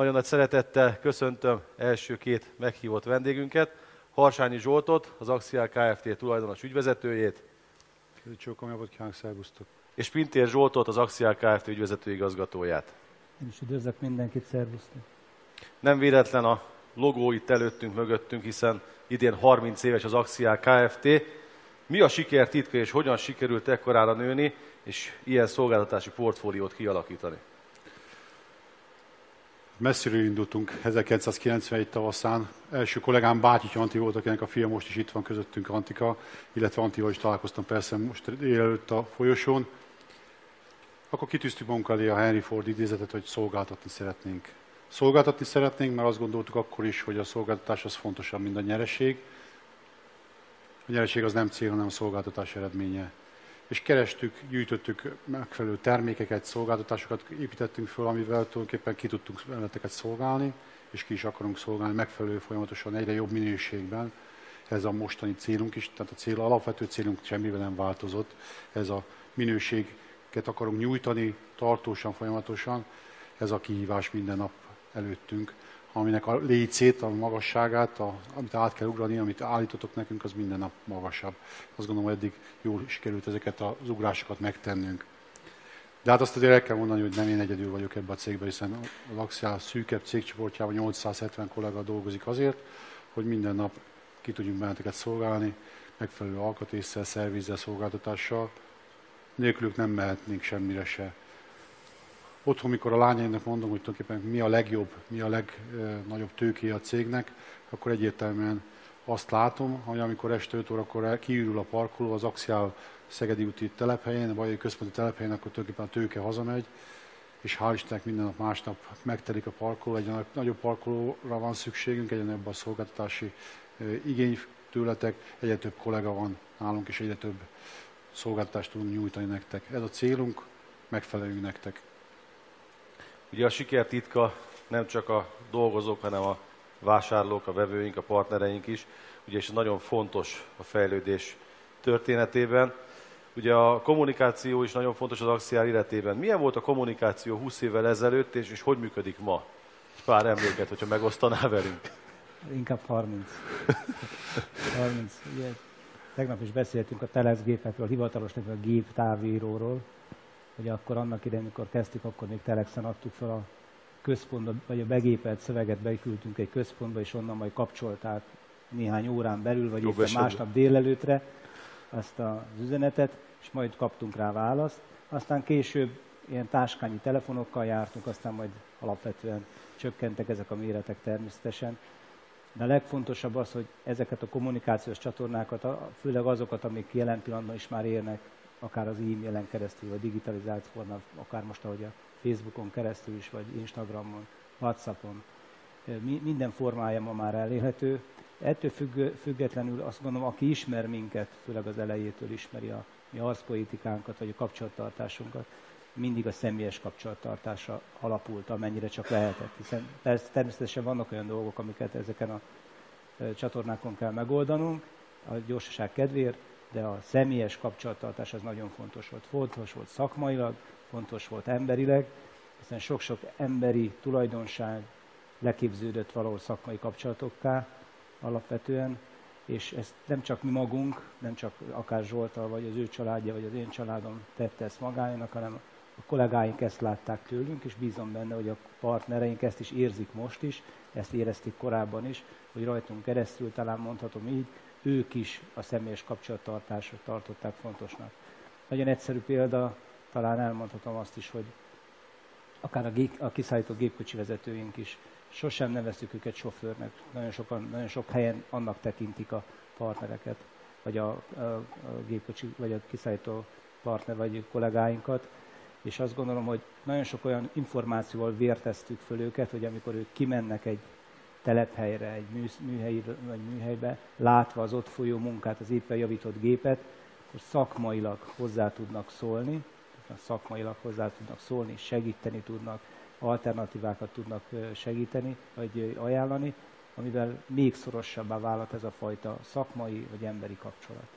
Nagyon nagy szeretettel köszöntöm első két meghívott vendégünket, Harsányi Zsoltot, az Axial Kft. tulajdonos ügyvezetőjét. Csókom, kívánok, szervusztok. És Pintér Zsoltot, az Axial Kft. ügyvezető igazgatóját. Én is üdvözlök mindenkit, szervusztok. Nem véletlen a logó itt előttünk, mögöttünk, hiszen idén 30 éves az Axial Kft. Mi a siker titka, és hogyan sikerült ekkorára nőni, és ilyen szolgáltatási portfóliót kialakítani? Messziről indultunk 1991 tavaszán. Első kollégám Bátyi Anti volt, akinek a fia most is itt van közöttünk, Antika, illetve Antival is találkoztam persze most délelőtt a folyosón. Akkor kitűztük magunk elé a Henry Ford idézetet, hogy szolgáltatni szeretnénk. Szolgáltatni szeretnénk, mert azt gondoltuk akkor is, hogy a szolgáltatás az fontosabb, mint a nyereség. A nyereség az nem cél, hanem a szolgáltatás eredménye és kerestük, gyűjtöttük megfelelő termékeket, szolgáltatásokat építettünk föl, amivel tulajdonképpen ki tudtunk veleteket szolgálni, és ki is akarunk szolgálni megfelelő folyamatosan egyre jobb minőségben. Ez a mostani célunk is, tehát a cél, alapvető célunk semmivel nem változott. Ez a minőséget akarunk nyújtani tartósan, folyamatosan. Ez a kihívás minden nap előttünk aminek a lécét, a magasságát, a, amit át kell ugrani, amit állítotok nekünk, az minden nap magasabb. Azt gondolom, eddig jól sikerült ezeket az ugrásokat megtennünk. De hát azt azért el kell mondani, hogy nem én egyedül vagyok ebben a cégben, hiszen a Laxiál szűkebb cégcsoportjában 870 kollega dolgozik azért, hogy minden nap ki tudjunk benneteket szolgálni, megfelelő alkatésszel, szervizzel, szolgáltatással. Nélkülük nem mehetnénk semmire se otthon, mikor a lányaimnak mondom, hogy tulajdonképpen mi a legjobb, mi a legnagyobb tőké a cégnek, akkor egyértelműen azt látom, hogy amikor este 5 órakor kiürül a parkoló az Axiál Szegedi úti telephelyen, vagy a központi telephelyen, akkor tulajdonképpen a tőke hazamegy, és hál' Istennek minden nap másnap megtelik a parkoló, egy nagyobb parkolóra van szükségünk, egyre nagyobb a szolgáltatási igény tőletek, egyre több kollega van nálunk, és egyre több szolgáltatást tudunk nyújtani nektek. Ez a célunk, megfelelünk nektek. Ugye a siker titka nem csak a dolgozók, hanem a vásárlók, a vevőink, a partnereink is, ugye és nagyon fontos a fejlődés történetében. Ugye a kommunikáció is nagyon fontos az akciár életében. Milyen volt a kommunikáció 20 évvel ezelőtt, és, és hogy működik ma? Pár emléket, hogyha megosztanál velünk. Inkább 30. 30. Ugye, tegnap is beszéltünk a Telex gépekről, hivatalos a gép távíróról, hogy akkor annak idején, amikor kezdtük, akkor még Telexen adtuk fel a központba, vagy a begépelt szöveget beküldtünk egy központba, és onnan majd kapcsolták néhány órán belül, vagy éppen másnap délelőtre azt az üzenetet, és majd kaptunk rá választ. Aztán később ilyen táskányi telefonokkal jártunk, aztán majd alapvetően csökkentek ezek a méretek természetesen. De a legfontosabb az, hogy ezeket a kommunikációs csatornákat, főleg azokat, amik jelen pillanatban is már érnek akár az e-mailen keresztül, vagy digitalizált formában, akár most, ahogy a Facebookon keresztül is, vagy Instagramon, Whatsappon, minden formája ma már elérhető. Ettől függ, függetlenül azt gondolom, aki ismer minket, főleg az elejétől ismeri a mi arcpolitikánkat, vagy a kapcsolattartásunkat, mindig a személyes kapcsolattartásra alapult, amennyire csak lehetett. Hiszen természetesen vannak olyan dolgok, amiket ezeken a csatornákon kell megoldanunk, a gyorsaság kedvéért, de a személyes kapcsolattartás az nagyon fontos volt. Fontos volt szakmailag, fontos volt emberileg, hiszen sok-sok emberi tulajdonság leképződött valahol szakmai kapcsolatokká alapvetően, és ezt nem csak mi magunk, nem csak akár Zsoltal, vagy az ő családja, vagy az én családom tette ezt magának, hanem a kollégáink ezt látták tőlünk, és bízom benne, hogy a partnereink ezt is érzik most is, ezt érezték korábban is, hogy rajtunk keresztül talán mondhatom így, ők is a személyes kapcsolattartásra tartották fontosnak. Nagyon egyszerű példa, talán elmondhatom azt is, hogy akár a, gép, a kiszállító gépkocsi vezetőink is sosem neveztük őket sofőrnek. Nagyon, sokan, nagyon sok helyen annak tekintik a partnereket, vagy a, a, a gépkocsi, vagy a kiszállító partner, vagy kollégáinkat. És azt gondolom, hogy nagyon sok olyan információval vérteztük föl őket, hogy amikor ők kimennek egy telephelyre, egy mű, műhely, vagy műhelybe, látva az ott folyó munkát, az éppen javított gépet, akkor szakmailag hozzá tudnak szólni, szakmailag hozzá tudnak szólni, segíteni tudnak, alternatívákat tudnak segíteni, vagy ajánlani, amivel még szorosabbá válhat ez a fajta szakmai vagy emberi kapcsolat.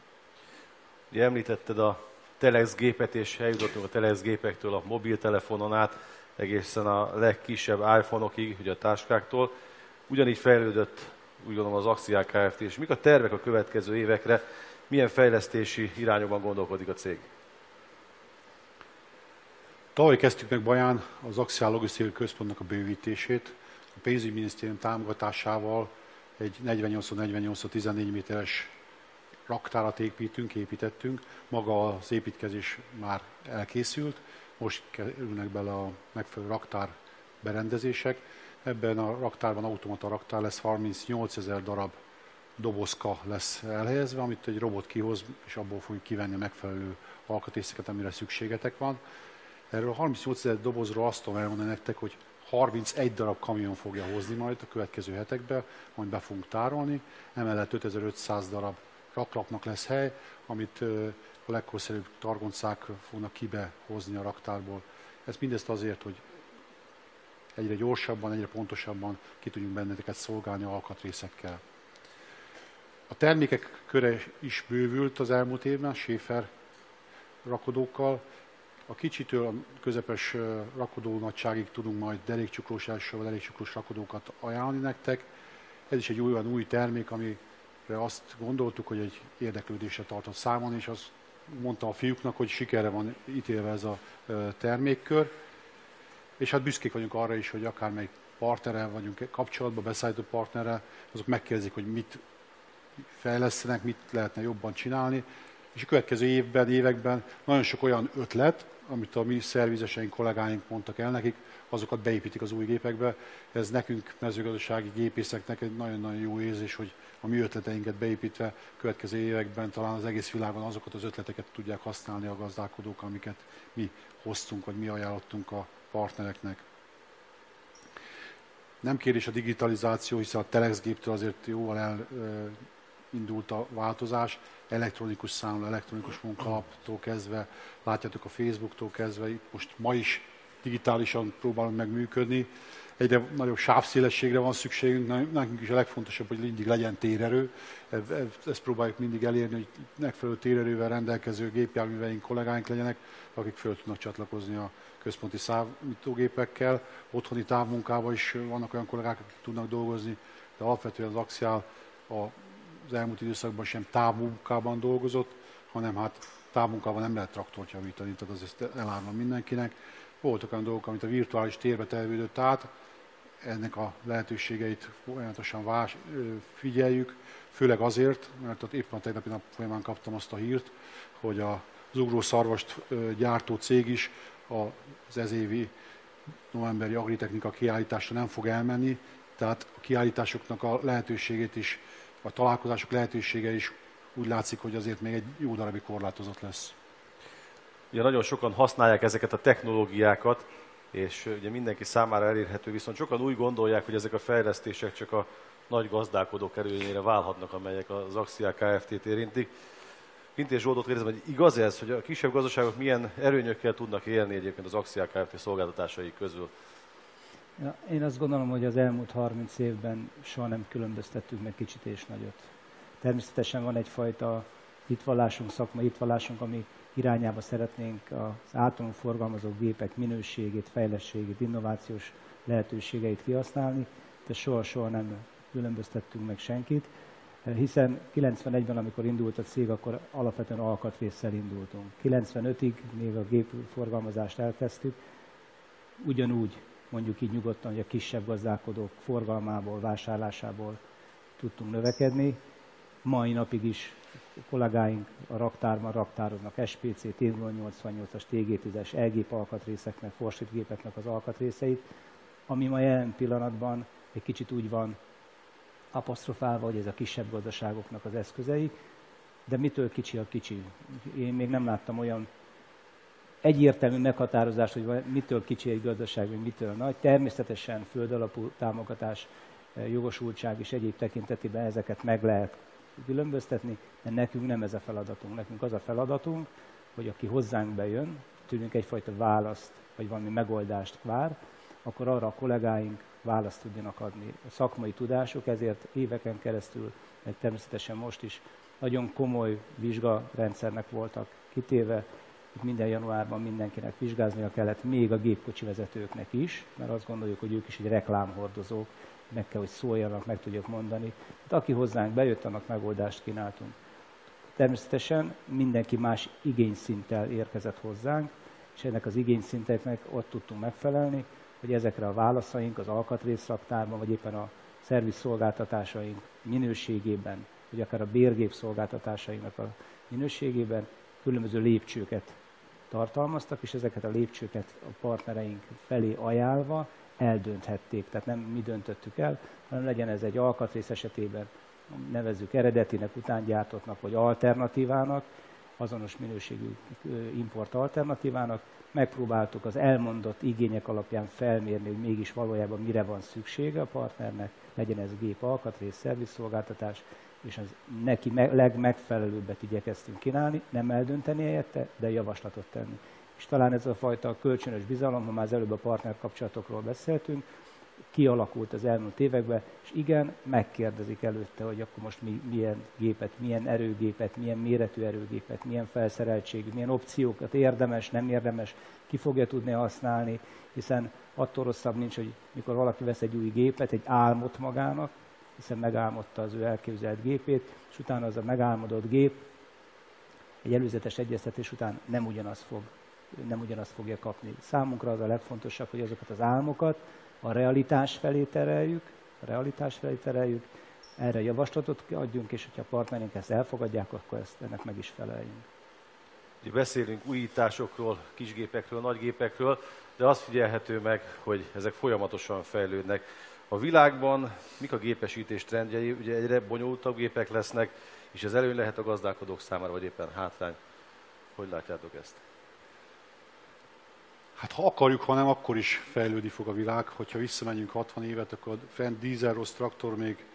Ugye említetted a Telex gépet, és eljutottunk a Telex gépektől a mobiltelefonon át egészen a legkisebb iPhone-okig, ugye a táskáktól. Ugyanígy fejlődött, úgy gondolom, az Axial Kft. És mik a tervek a következő évekre? Milyen fejlesztési irányokban gondolkodik a cég? Tavaly kezdtük meg Baján az Axial Logisztikai Központnak a bővítését. A pénzügyminisztérium támogatásával egy 48-48-14 méteres raktárat építünk, építettünk. Maga az építkezés már elkészült, most kerülnek bele a megfelelő raktár berendezések. Ebben a raktárban automata raktár lesz, 38 ezer darab dobozka lesz elhelyezve, amit egy robot kihoz, és abból fogjuk kivenni a megfelelő alkatrészeket, amire szükségetek van. Erről a 38 ezer dobozról azt tudom elmondani nektek, hogy 31 darab kamion fogja hozni majd a következő hetekben, majd be fogunk tárolni. Emellett 5500 darab raklapnak lesz hely, amit a legkorszerűbb targoncák fognak kibehozni a raktárból. Ez mindezt azért, hogy egyre gyorsabban, egyre pontosabban ki tudjunk benneteket szolgálni alkatrészekkel. A termékek köre is bővült az elmúlt évben, Schäfer rakodókkal. A kicsitől a közepes rakodó nagyságig tudunk majd derékcsuklós elsővel derékcsuklós rakodókat ajánlani nektek. Ez is egy olyan új termék, amire azt gondoltuk, hogy egy érdeklődésre tartott számon, és azt mondta a fiúknak, hogy sikerre van ítélve ez a termékkör. És hát büszkék vagyunk arra is, hogy akármelyik partnerrel vagyunk kapcsolatban, beszállító partnerrel, azok megkérdezik, hogy mit fejlesztenek, mit lehetne jobban csinálni. És a következő évben, években nagyon sok olyan ötlet, amit a mi szervizeseink, kollégáink mondtak el nekik, azokat beépítik az új gépekbe. Ez nekünk, mezőgazdasági gépészeknek egy nagyon-nagyon jó érzés, hogy a mi ötleteinket beépítve következő években talán az egész világon azokat az ötleteket tudják használni a gazdálkodók, amiket mi hoztunk, vagy mi ajánlottunk a partnereknek. Nem kérdés a digitalizáció, hiszen a Telex géptől azért jóval elindult a változás, elektronikus számla, elektronikus munkalaptól kezdve, látjátok a Facebooktól kezdve, itt most ma is digitálisan próbálunk meg működni. Egyre nagyobb sávszélességre van szükségünk, nekünk is a legfontosabb, hogy mindig legyen térerő. Ezt próbáljuk mindig elérni, hogy megfelelő térerővel rendelkező gépjárműveink, kollégáink legyenek, akik föl tudnak csatlakozni a központi számítógépekkel. Otthoni távmunkával is vannak olyan kollégák, akik tudnak dolgozni, de alapvetően az Axial az elmúlt időszakban sem távmunkában dolgozott, hanem hát távmunkában nem lehet traktort javítani, tehát az ezt elárulom mindenkinek. Voltak olyan dolgok, amit a virtuális térbe tervődött át, ennek a lehetőségeit folyamatosan vás, figyeljük, főleg azért, mert ott éppen a tegnapi nap folyamán kaptam azt a hírt, hogy az ugró szarvast gyártó cég is az ezévi novemberi agritechnika kiállításra nem fog elmenni, tehát a kiállításoknak a lehetőségét is, a találkozások lehetősége is úgy látszik, hogy azért még egy jó darabig korlátozott lesz. Ugye nagyon sokan használják ezeket a technológiákat, és ugye mindenki számára elérhető, viszont sokan úgy gondolják, hogy ezek a fejlesztések csak a nagy gazdálkodók előnyére válhatnak, amelyek az Axia Kft-t érintik. Pintés Zsoldot kérdezem, hogy igaz ez, hogy a kisebb gazdaságok milyen erőnyökkel tudnak élni egyébként az Axia Kft. szolgáltatásai közül? Ja, én azt gondolom, hogy az elmúlt 30 évben soha nem különböztettük meg kicsit és nagyot. Természetesen van egyfajta hitvallásunk, szakmai hitvallásunk, ami irányába szeretnénk az általunk forgalmazó gépek minőségét, fejlességét, innovációs lehetőségeit kihasználni, de soha-soha nem különböztettünk meg senkit, hiszen 91-ben, amikor indult a cég, akkor alapvetően alkatrészsel indultunk. 95-ig, még a gépforgalmazást elkezdtük, ugyanúgy mondjuk így nyugodtan, hogy a kisebb gazdálkodók forgalmából, vásárlásából tudtunk növekedni. Mai napig is kollégáink a raktárban raktároznak SPC, T088-as, TG10-es, elgép alkatrészeknek, forsít gépeknek az alkatrészeit, ami ma jelen pillanatban egy kicsit úgy van apostrofálva, hogy ez a kisebb gazdaságoknak az eszközei, de mitől kicsi a kicsi? Én még nem láttam olyan egyértelmű meghatározást, hogy mitől kicsi egy gazdaság, vagy mitől nagy. Természetesen földalapú támogatás, jogosultság és egyéb tekintetében ezeket meg lehet különböztetni, de nekünk nem ez a feladatunk. Nekünk az a feladatunk, hogy aki hozzánk bejön, tőlünk egyfajta választ, vagy valami megoldást vár, akkor arra a kollégáink választ tudjanak adni. A szakmai tudásuk ezért éveken keresztül, meg természetesen most is nagyon komoly vizsgarendszernek voltak kitéve, Itt minden januárban mindenkinek vizsgáznia kellett, még a gépkocsi vezetőknek is, mert azt gondoljuk, hogy ők is egy reklámhordozók, meg kell, hogy szóljanak, meg tudjuk mondani. Tehát aki hozzánk bejött, annak megoldást kínáltunk. Természetesen mindenki más igényszinttel érkezett hozzánk, és ennek az igényszinteknek ott tudtunk megfelelni, hogy ezekre a válaszaink az alkatrészraktárban, vagy éppen a szerviz szolgáltatásaink minőségében, vagy akár a bérgép szolgáltatásainknak a minőségében különböző lépcsőket tartalmaztak, és ezeket a lépcsőket a partnereink felé ajánlva eldönthették. Tehát nem mi döntöttük el, hanem legyen ez egy alkatrész esetében, nevezzük eredetinek, utángyártottnak, vagy alternatívának, azonos minőségű import alternatívának, megpróbáltuk az elmondott igények alapján felmérni, hogy mégis valójában mire van szüksége a partnernek, legyen ez gép alkatrész, szervizszolgáltatás, és az neki legmegfelelőbbet igyekeztünk kínálni, nem eldönteni helyette, de javaslatot tenni. És talán ez a fajta kölcsönös bizalom, ha már az előbb a partner kapcsolatokról beszéltünk, kialakult az elmúlt években, és igen, megkérdezik előtte, hogy akkor most mi, milyen gépet, milyen erőgépet, milyen méretű erőgépet, milyen felszereltségű, milyen opciókat érdemes, nem érdemes, ki fogja tudni használni, hiszen attól rosszabb nincs, hogy mikor valaki vesz egy új gépet, egy álmot magának, hiszen megálmodta az ő elképzelt gépét, és utána az a megálmodott gép egy előzetes egyeztetés után nem ugyanaz fog nem ugyanazt fogja kapni. Számunkra az a legfontosabb, hogy azokat az álmokat a realitás felé tereljük, a realitás felé tereljük, erre javaslatot adjunk, és hogyha a partnerink ezt elfogadják, akkor ezt ennek meg is feleljünk. Ugye beszélünk újításokról, kisgépekről, nagygépekről, de azt figyelhető meg, hogy ezek folyamatosan fejlődnek. A világban mik a gépesítés trendjei, ugye egyre bonyolultabb gépek lesznek, és ez előny lehet a gazdálkodók számára, vagy éppen hátrány. Hogy látjátok ezt? Hát ha akarjuk, ha nem, akkor is fejlődni fog a világ. Hogyha visszamegyünk 60 évet, akkor fent dízel rossz traktor még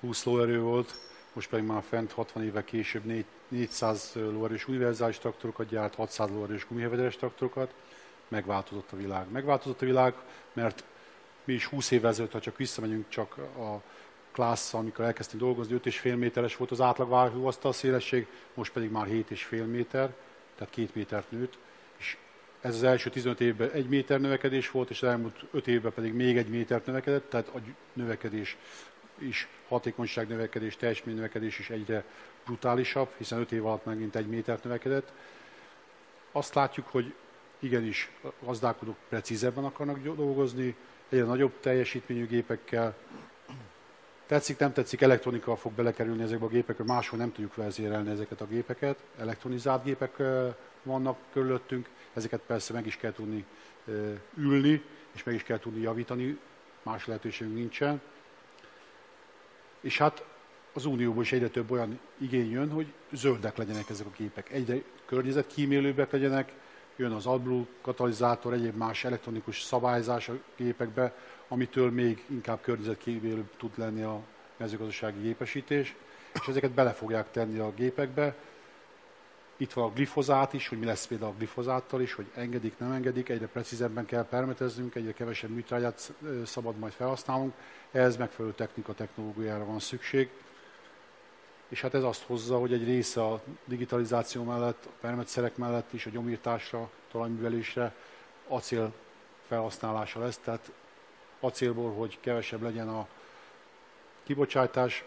20 lóerő volt, most pedig már fent 60 éve később 400 lóerős univerzális traktorokat gyárt, 600 lóerős gumihevederes traktorokat. Megváltozott a világ. Megváltozott a világ, mert mi is 20 évvel ezelőtt, ha csak visszamegyünk csak a klassz, amikor elkezdtünk dolgozni, 5,5 méteres volt az átlag asztal szélesség, most pedig már 7,5 méter, tehát 2 métert nőtt ez az első 15 évben egy méter növekedés volt, és az elmúlt 5 évben pedig még egy métert növekedett, tehát a növekedés is, hatékonyság növekedés, teljesmény növekedés is egyre brutálisabb, hiszen 5 év alatt megint egy métert növekedett. Azt látjuk, hogy igenis gazdálkodók precízebben akarnak dolgozni, egyre nagyobb teljesítményű gépekkel. Tetszik, nem tetszik, elektronika fog belekerülni ezekbe a gépekbe, máshol nem tudjuk vezérelni ezeket a gépeket. Elektronizált gépek vannak körülöttünk, Ezeket persze meg is kell tudni ülni, és meg is kell tudni javítani, más lehetőségünk nincsen. És hát az Unióban is egyre több olyan igény jön, hogy zöldek legyenek ezek a gépek. Egyre környezetkímélőbbek legyenek, jön az AdBlue katalizátor, egyéb más elektronikus szabályzás a gépekbe, amitől még inkább környezetkímélőbb tud lenni a mezőgazdasági gépesítés, és ezeket bele fogják tenni a gépekbe, itt van a glifozát is, hogy mi lesz például a glifozáttal is, hogy engedik, nem engedik, egyre precízebben kell permeteznünk, egyre kevesebb műtrágyát szabad majd felhasználnunk, ehhez megfelelő technika, technológiára van szükség. És hát ez azt hozza, hogy egy része a digitalizáció mellett, a permetszerek mellett is, a gyomírtásra, talajművelésre acél felhasználása lesz, tehát acélból, hogy kevesebb legyen a kibocsátás,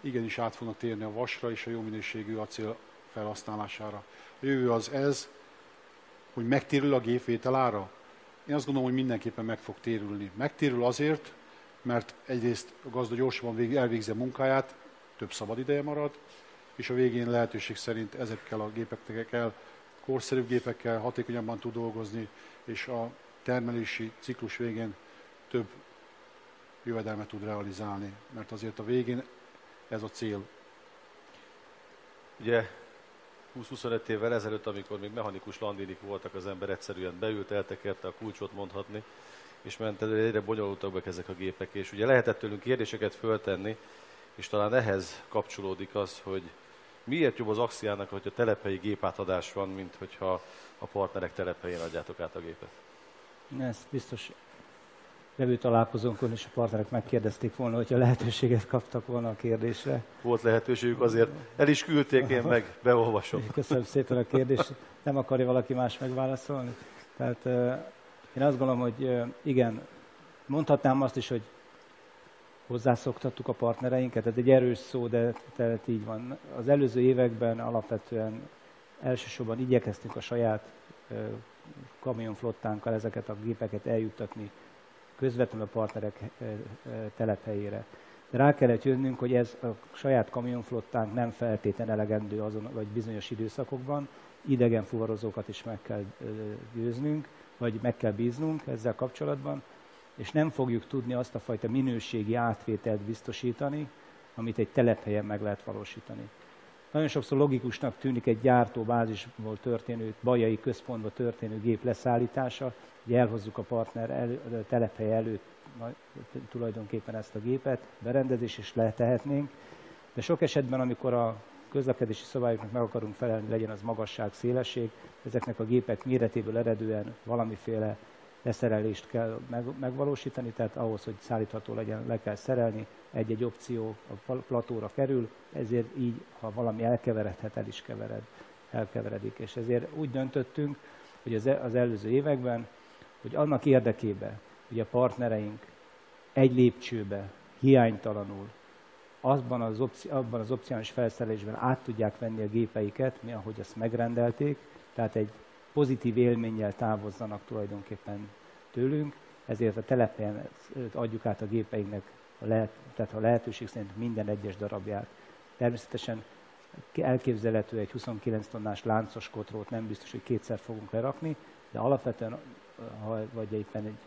igenis át fognak térni a vasra és a jó minőségű acél felhasználására. A jövő az ez, hogy megtérül a gépvételára. Én azt gondolom, hogy mindenképpen meg fog térülni. Megtérül azért, mert egyrészt a gazda gyorsabban elvégzi a munkáját, több szabad ideje marad, és a végén lehetőség szerint ezekkel a gépekkel, korszerűbb gépekkel hatékonyabban tud dolgozni, és a termelési ciklus végén több jövedelmet tud realizálni, mert azért a végén ez a cél. Ugye 20-25 évvel ezelőtt, amikor még mechanikus landinik voltak, az ember egyszerűen beült, eltekerte a kulcsot mondhatni, és ment egyre bonyolultabbak ezek a gépek, és ugye lehetett tőlünk kérdéseket föltenni, és talán ehhez kapcsolódik az, hogy miért jobb az axiának, hogyha telephelyi gépátadás van, mint hogyha a partnerek telephelyén adjátok át a gépet? Ez biztos vevő találkozónkon is a partnerek megkérdezték volna, hogyha lehetőséget kaptak volna a kérdésre. Volt lehetőségük, azért el is küldték, én meg beolvasom. Köszönöm szépen a kérdést. Nem akarja valaki más megválaszolni? Tehát én azt gondolom, hogy igen, mondhatnám azt is, hogy hozzászoktattuk a partnereinket, ez egy erős szó, de tehát így van. Az előző években alapvetően elsősorban igyekeztünk a saját kamionflottánkkal ezeket a gépeket eljuttatni közvetlenül a partnerek telephelyére. De rá kellett jönnünk, hogy ez a saját kamionflottánk nem feltétlen elegendő azon, vagy bizonyos időszakokban, idegen fuvarozókat is meg kell győznünk, vagy meg kell bíznunk ezzel kapcsolatban, és nem fogjuk tudni azt a fajta minőségi átvételt biztosítani, amit egy telephelyen meg lehet valósítani. Nagyon sokszor logikusnak tűnik egy gyártóbázisból történő, bajai központba történő gép leszállítása, hogy elhozzuk a partner elő, a telephely előtt tulajdonképpen ezt a gépet, berendezés is letehetnénk, de sok esetben, amikor a közlekedési szabályoknak meg akarunk felelni, legyen az magasság, szélesség, ezeknek a gépek méretéből eredően valamiféle leszerelést kell megvalósítani, tehát ahhoz, hogy szállítható legyen, le kell szerelni, egy-egy opció a platóra kerül, ezért így, ha valami elkeveredhet, el is kevered, elkeveredik. És ezért úgy döntöttünk, hogy az, e-, az előző években, hogy annak érdekében, hogy a partnereink egy lépcsőbe, hiánytalanul, azban az, opci- abban az opciális felszerelésben át tudják venni a gépeiket, mi ahogy ezt megrendelték, tehát egy pozitív élménnyel távozzanak tulajdonképpen tőlünk, ezért a telepen adjuk át a gépeinknek, a lehet, tehát a lehetőség szerint minden egyes darabját. Természetesen elképzelhető egy 29 tonnás láncos kotrót nem biztos, hogy kétszer fogunk lerakni, de alapvetően, ha, vagy éppen egy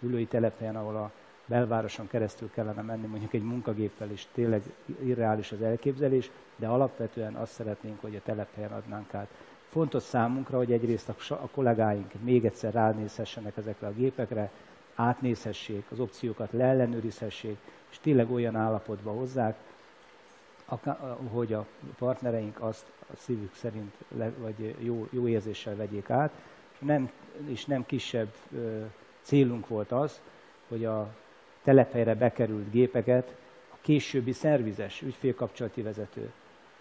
ülői telephelyen, ahol a belvároson keresztül kellene menni, mondjuk egy munkagéppel is tényleg irreális az elképzelés, de alapvetően azt szeretnénk, hogy a telephelyen adnánk át Fontos számunkra, hogy egyrészt a, kollégáink még egyszer ránézhessenek ezekre a gépekre, átnézhessék, az opciókat leellenőrizhessék, és tényleg olyan állapotba hozzák, hogy a partnereink azt a szívük szerint le, vagy jó, jó érzéssel vegyék át. Nem, és nem kisebb ö, célunk volt az, hogy a telephelyre bekerült gépeket a későbbi szervizes, ügyfélkapcsolati vezető,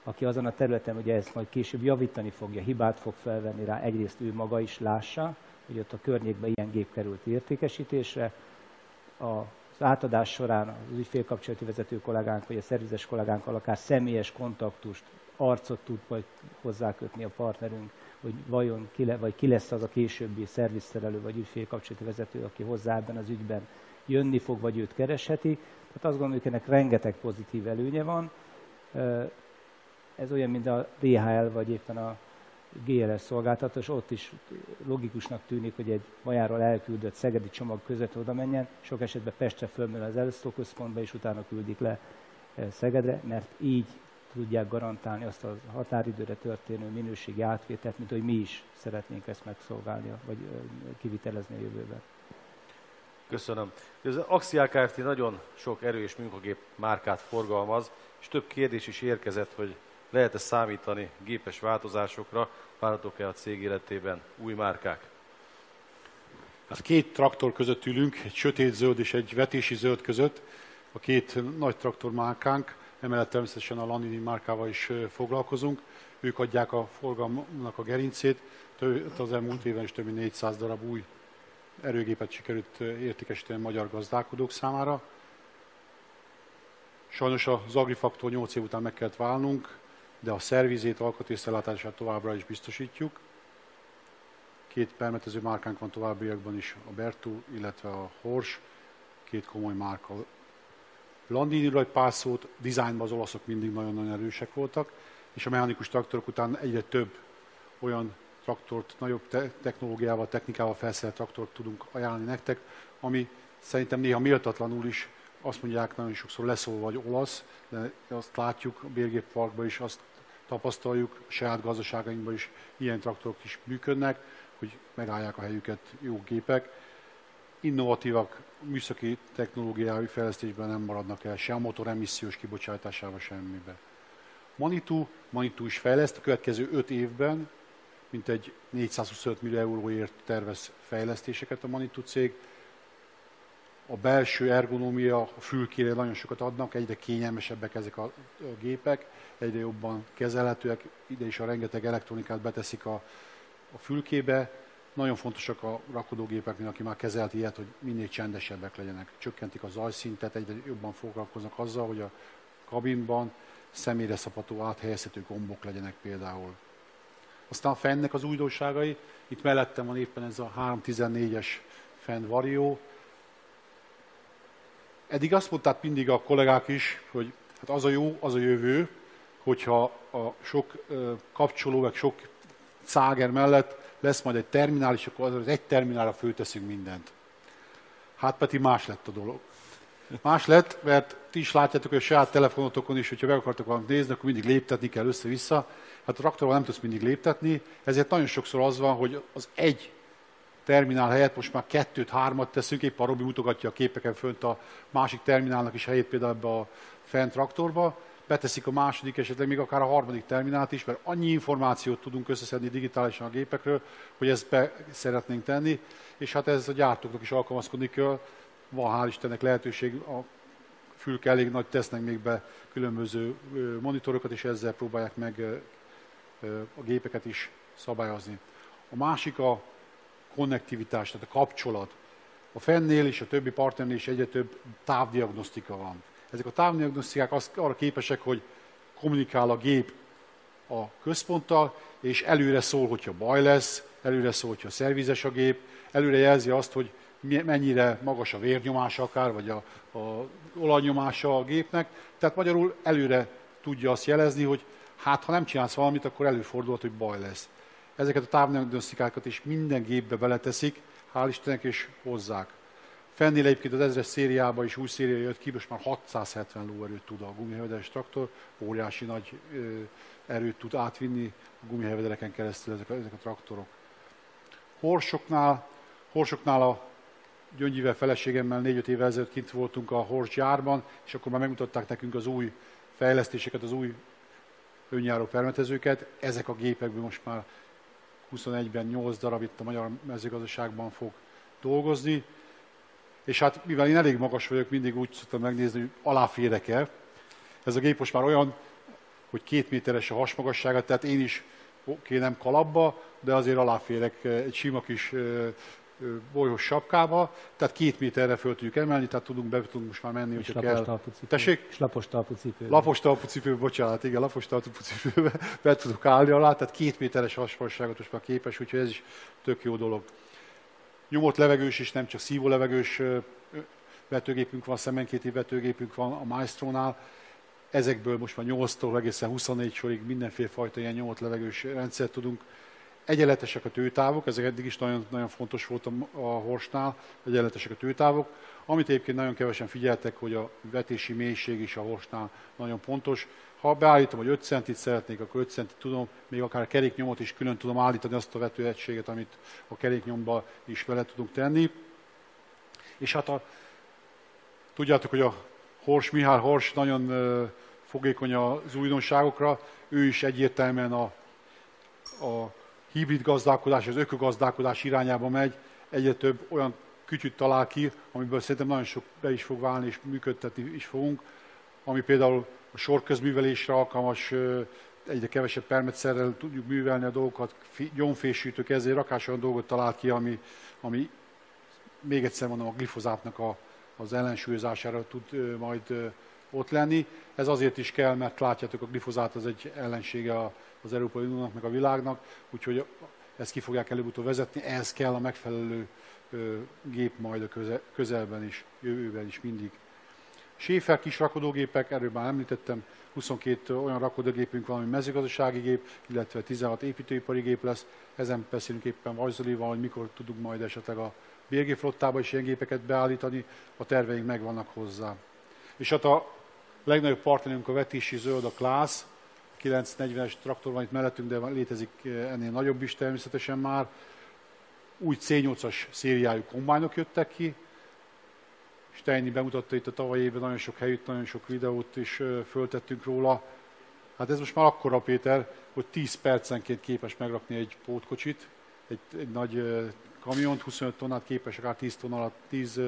aki azon a területen ugye ezt majd később javítani fogja, hibát fog felvenni rá, egyrészt ő maga is lássa, hogy ott a környékben ilyen gép került értékesítésre, az átadás során az ügyfélkapcsolati vezető kollégánk, vagy a szervizes kollégánkkal akár személyes kontaktust, arcot tud majd hozzákötni a partnerünk, hogy vajon ki, le, vagy ki lesz az a későbbi szervizszerelő vagy ügyfélkapcsolati vezető, aki hozzá ebben az ügyben jönni fog, vagy őt keresheti. Tehát azt gondolom, hogy ennek rengeteg pozitív előnye van ez olyan, mint a DHL, vagy éppen a GLS szolgáltatás, ott is logikusnak tűnik, hogy egy majáról elküldött szegedi csomag között oda menjen, sok esetben Pestre fölmel az elosztóközpontba, és utána küldik le eh, Szegedre, mert így tudják garantálni azt a határidőre történő minőségi átvételt, mint hogy mi is szeretnénk ezt megszolgálni, vagy eh, kivitelezni a jövőben. Köszönöm. Az Axial Kft. nagyon sok erős munkagép márkát forgalmaz, és több kérdés is érkezett, hogy lehet-e számítani gépes változásokra? Várhatók-e a cég életében új márkák? Hát két traktor között ülünk, egy sötét zöld és egy vetési zöld között. A két nagy traktor márkánk, emellett természetesen a Landini márkával is foglalkozunk. Ők adják a forgalomnak a gerincét. Az elmúlt éven is több mint 400 darab új erőgépet sikerült értékesíteni a magyar gazdálkodók számára. Sajnos az Agrifaktor 8 év után meg kellett válnunk, de a szervizét, alkatrészellátását továbbra is biztosítjuk. Két permetező márkánk van továbbiakban is, a Bertu, illetve a Hors, két komoly márka. Landini vagy Pászót, dizájnban az olaszok mindig nagyon-nagyon erősek voltak, és a mechanikus traktorok után egyre több olyan traktort, nagyobb te- technológiával, technikával felszerelt traktort tudunk ajánlani nektek, ami szerintem néha méltatlanul is azt mondják nagyon sokszor leszól vagy olasz, de azt látjuk a bérgépparkban is, azt tapasztaljuk, a saját gazdaságainkban is ilyen traktorok is működnek, hogy megállják a helyüket jó gépek. Innovatívak, műszaki technológiai fejlesztésben nem maradnak el, se a motor emissziós kibocsátásával, semmibe. Manitou, Manitou is fejleszt a következő 5 évben, mint egy 425 millió euróért tervez fejlesztéseket a Manitou cég, a belső ergonómia, a fülkére nagyon sokat adnak, egyre kényelmesebbek ezek a gépek, egyre jobban kezelhetőek, ide is a rengeteg elektronikát beteszik a, a fülkébe. Nagyon fontosak a rakodógépeknél, aki már kezelt ilyet, hogy minél csendesebbek legyenek. Csökkentik a zajszintet, egyre jobban foglalkoznak azzal, hogy a kabinban személyre szapató áthelyezhető gombok legyenek például. Aztán a fennek az újdonságai, itt mellettem van éppen ez a 314-es fenn varió. Eddig azt mondták mindig a kollégák is, hogy hát az a jó, az a jövő, hogyha a sok kapcsoló, meg sok cáger mellett lesz majd egy terminál, és akkor az egy terminálra főteszünk mindent. Hát pedig más lett a dolog. Más lett, mert ti is látjátok, hogy a saját telefonotokon is, hogyha meg akartok valamit nézni, akkor mindig léptetni kell össze-vissza. Hát a traktorral nem tudsz mindig léptetni, ezért nagyon sokszor az van, hogy az egy terminál helyett most már kettőt, hármat teszünk, épp a Robi mutogatja a képeken fönt a másik terminálnak is helyét például ebbe a fent traktorba, beteszik a második, esetleg még akár a harmadik terminált is, mert annyi információt tudunk összeszedni digitálisan a gépekről, hogy ezt be szeretnénk tenni, és hát ez a gyártóknak is alkalmazkodni kell. Van hál' Istennek lehetőség, a fülke elég nagy tesznek még be különböző monitorokat, és ezzel próbálják meg a gépeket is szabályozni. A másik a konnektivitás, tehát a kapcsolat. A fennél és a többi partnernél is egyre több távdiagnosztika van. Ezek a távdiagnosztikák arra képesek, hogy kommunikál a gép a központtal, és előre szól, hogyha baj lesz, előre szól, hogyha szervizes a gép, előre jelzi azt, hogy mennyire magas a vérnyomása akár, vagy a, a olajnyomása a gépnek. Tehát magyarul előre tudja azt jelezni, hogy hát ha nem csinálsz valamit, akkor előfordulhat, hogy baj lesz. Ezeket a távdiagnosztikákat is minden gépbe beleteszik, hál' Istennek, és hozzák. Fennél egyébként az ezres szériában is új széria jött ki, most már 670 lóerőt tud a gumihajvedeles traktor, óriási nagy ö, erőt tud átvinni a gumihajvedereken keresztül ezek a, ezek a traktorok. Horsoknál, horsoknál a Gyöngyivel feleségemmel 4-5 évvel ezelőtt kint voltunk a Hors gyárban, és akkor már megmutatták nekünk az új fejlesztéseket, az új önjáró permetezőket. Ezek a gépekből most már 21-ben 8 darab itt a magyar mezőgazdaságban fog dolgozni. És hát mivel én elég magas vagyok, mindig úgy szoktam megnézni, hogy aláférek-e. Ez a gép most már olyan, hogy két méteres a hasmagassága, tehát én is oké, nem kalapba, de azért aláférek egy sima kis bolyhos sapkába, tehát két méterre föl tudjuk emelni, tehát tudunk, be tudunk most már menni, hogyha kell. Talpucipő. Tessék? És lapos talpucipő. Lapos talpucipő, bocsánat, igen, lapos talpucipőbe be tudok állni alá, tehát két méteres hasonlóságot most már képes, úgyhogy ez is tök jó dolog. Nyomott levegős is, nem csak szívó levegős vetőgépünk van, szemenkéti vetőgépünk van a Maestro-nál. Ezekből most már 8-tól egészen 24 sorig mindenféle fajta ilyen nyomott levegős rendszert tudunk Egyenletesek a tőtávok, ezek eddig is nagyon, nagyon fontos volt a, a Horsnál, egyenletesek a tőtávok. Amit egyébként nagyon kevesen figyeltek, hogy a vetési mélység is a Horsnál nagyon pontos. Ha beállítom, hogy 5 centit szeretnék, akkor 5 centit tudom, még akár a keréknyomot is külön tudom állítani azt a vetőegységet, amit a keréknyomba is vele tudunk tenni. És hát a, tudjátok, hogy a Hors, Mihály Hors nagyon fogékony az újdonságokra, ő is egyértelműen a, a hibrid gazdálkodás, az ökogazdálkodás irányába megy, egyre több olyan kütyüt talál ki, amiből szerintem nagyon sok be is fog válni, és működtetni is fogunk, ami például a sorközművelésre alkalmas, egyre kevesebb permetszerrel tudjuk művelni a dolgokat, gyomfésűtők, ezért rakás olyan dolgot talált ki, ami, ami még egyszer mondom, a glifozátnak a, az ellensúlyozására tud majd ott lenni. Ez azért is kell, mert látjátok, a glifozát az egy ellensége a az Európai Uniónak, meg a világnak, úgyhogy ezt ki fogják előbb-utóbb vezetni, ehhez kell a megfelelő gép majd a közelben is, jövőben is mindig. Séfer kis rakodógépek, erről már említettem, 22 olyan rakodógépünk van, ami mezőgazdasági gép, illetve 16 építőipari gép lesz. Ezen beszélünk éppen Vajzolival, hogy mikor tudunk majd esetleg a BG flottába is ilyen gépeket beállítani, a terveink megvannak hozzá. És hát a legnagyobb partnerünk a vetési zöld, a Klász, 940-es traktor van itt mellettünk, de létezik eh, ennél nagyobb is természetesen már. Új C8-as szériájú kombányok jöttek ki. Steini bemutatta itt a tavalyi évben nagyon sok helyütt, nagyon sok videót is eh, föltettünk róla. Hát ez most már akkora, Péter, hogy 10 percenként képes megrakni egy pótkocsit, egy, egy nagy eh, kamiont, 25 tonnát képes akár 10, ton alatt, 10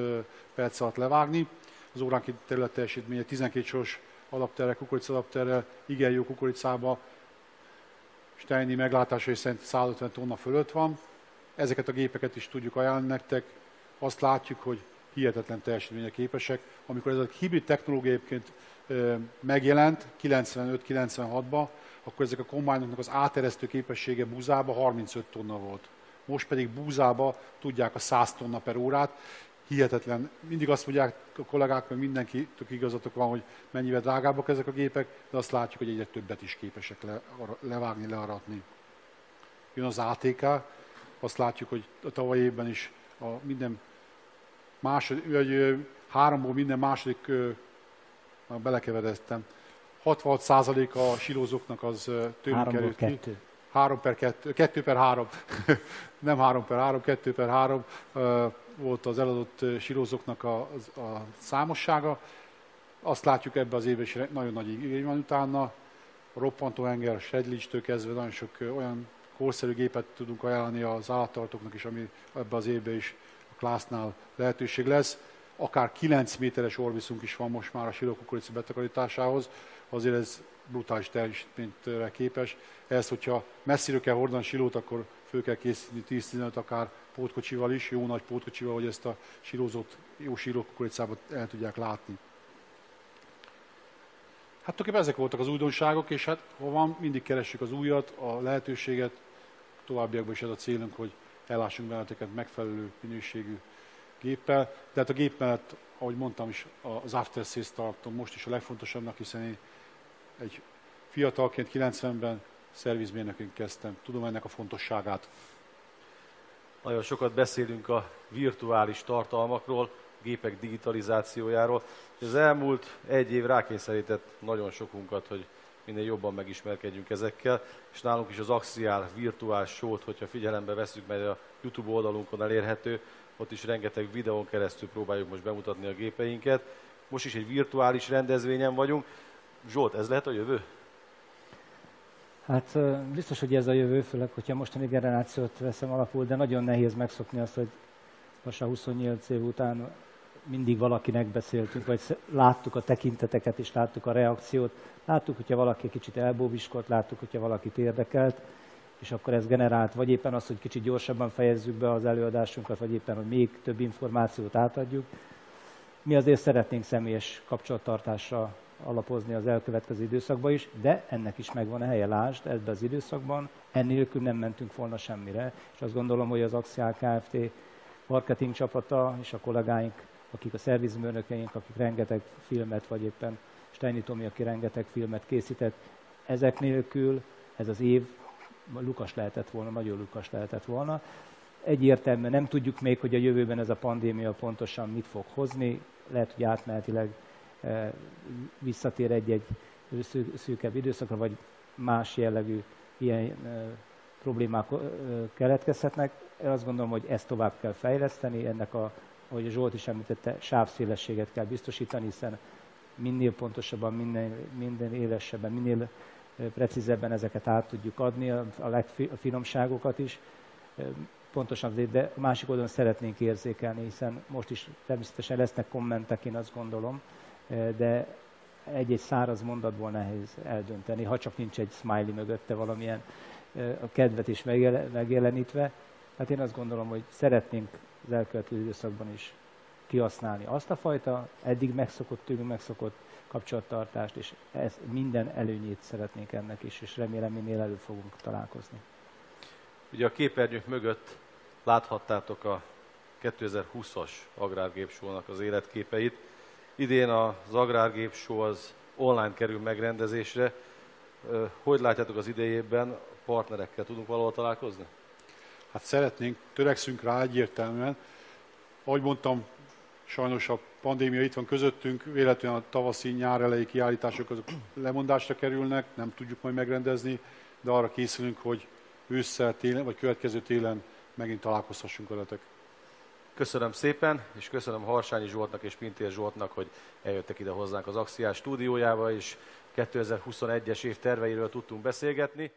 perc alatt levágni. Az óránként terület teljesítménye 12 soros adapterrel, adapterrel, igen jó kukoricába, Steini meglátásai szerint 150 tonna fölött van. Ezeket a gépeket is tudjuk ajánlani nektek. Azt látjuk, hogy hihetetlen teljesítménye képesek. Amikor ez a hibrid technológia egyébként megjelent 95-96-ban, akkor ezek a kombányoknak az áteresztő képessége búzába 35 tonna volt. Most pedig búzába tudják a 100 tonna per órát. Hihetetlen. Mindig azt mondják a kollégák, mert mindenki tök igazatok van, hogy mennyivel drágábbak ezek a gépek, de azt látjuk, hogy egyre többet is képesek le, levágni, learatni. Jön az ATK, azt látjuk, hogy a tavaly évben is a minden második, vagy háromból minden második, már belekeveredtem, 66% a silózóknak az tőlünk került ki. 3 per 2, 2 per 3, nem 3 per 3, 2 per 3 volt az eladott silózóknak a, a, számossága. Azt látjuk ebbe az évben is nagyon nagy igény van utána. A roppantó enger, sedlicstől kezdve nagyon sok olyan korszerű gépet tudunk ajánlani az állattartóknak is, ami ebbe az évben is a klásznál lehetőség lesz. Akár 9 méteres orviszunk is van most már a silókukorica betakarításához, azért ez brutális teljesítményre képes. Ehhez, hogyha messziről kell hordani silót, akkor föl kell készíteni 10-15 akár pótkocsival is, jó nagy pótkocsival, hogy ezt a sírózott, jó sírókukoricába el tudják látni. Hát tulajdonképpen ezek voltak az újdonságok, és hát ha van, mindig keressük az újat, a lehetőséget, továbbiakban is ez a célunk, hogy ellássunk benneteket megfelelő minőségű géppel. De hát a gép mellett, ahogy mondtam is, az after sales tartom most is a legfontosabbnak, hiszen én egy fiatalként 90-ben szervizmérnökként kezdtem. Tudom ennek a fontosságát. Nagyon sokat beszélünk a virtuális tartalmakról, gépek digitalizációjáról. Az elmúlt egy év rákényszerített nagyon sokunkat, hogy minél jobban megismerkedjünk ezekkel, és nálunk is az Axial virtuális sót, hogyha figyelembe veszük, mert a YouTube oldalunkon elérhető, ott is rengeteg videón keresztül próbáljuk most bemutatni a gépeinket. Most is egy virtuális rendezvényen vagyunk. Zsolt, ez lehet a jövő? Hát biztos, hogy ez a jövő, főleg, hogyha mostani generációt veszem alapul, de nagyon nehéz megszokni azt, hogy lassan 28 év után mindig valakinek beszéltünk, vagy láttuk a tekinteteket, és láttuk a reakciót. Láttuk, hogyha valaki kicsit elbóbiskolt, láttuk, hogyha valakit érdekelt, és akkor ez generált, vagy éppen az, hogy kicsit gyorsabban fejezzük be az előadásunkat, vagy éppen, hogy még több információt átadjuk. Mi azért szeretnénk személyes kapcsolattartásra alapozni az elkövetkező időszakban is, de ennek is megvan a helye, lásd, ebben az időszakban, ennélkül nem mentünk volna semmire, és azt gondolom, hogy az Axial Kft. marketing csapata és a kollégáink, akik a szervizmőnökeink, akik rengeteg filmet, vagy éppen Steini Tomi, aki rengeteg filmet készített, ezek nélkül ez az év lukas lehetett volna, nagyon lukas lehetett volna. Egyértelműen nem tudjuk még, hogy a jövőben ez a pandémia pontosan mit fog hozni, lehet, hogy átmenetileg visszatér egy-egy szűkebb időszakra, vagy más jellegű ilyen problémák keletkezhetnek. Én azt gondolom, hogy ezt tovább kell fejleszteni, ennek a, ahogy Zsolt is említette, sávszélességet kell biztosítani, hiszen minél pontosabban, minél, minden élesebben, minél precízebben ezeket át tudjuk adni, a legfinomságokat is. Pontosan de a másik oldalon szeretnénk érzékelni, hiszen most is természetesen lesznek kommentek, én azt gondolom, de egy-egy száraz mondatból nehéz eldönteni, ha csak nincs egy smiley mögötte valamilyen a kedvet is megjelenítve. Hát én azt gondolom, hogy szeretnénk az elkövetkező időszakban is kihasználni azt a fajta eddig megszokott, tőlünk megszokott kapcsolattartást, és ez minden előnyét szeretnénk ennek is, és remélem minél elő fogunk találkozni. Ugye a képernyők mögött láthattátok a 2020-as agrárgépsónak az életképeit. Idén az Agrárgép Show az online kerül megrendezésre. Hogy látjátok az idejében, partnerekkel tudunk valahol találkozni? Hát szeretnénk, törekszünk rá egyértelműen. Ahogy mondtam, sajnos a pandémia itt van közöttünk, véletlenül a tavaszi nyár elejé kiállítások azok lemondásra kerülnek, nem tudjuk majd megrendezni, de arra készülünk, hogy ősszel, télen, vagy következő télen megint találkozhassunk veletek. Köszönöm szépen, és köszönöm Harsányi Zsoltnak és Pintér Zsoltnak, hogy eljöttek ide hozzánk az Axiás stúdiójába, és 2021-es év terveiről tudtunk beszélgetni.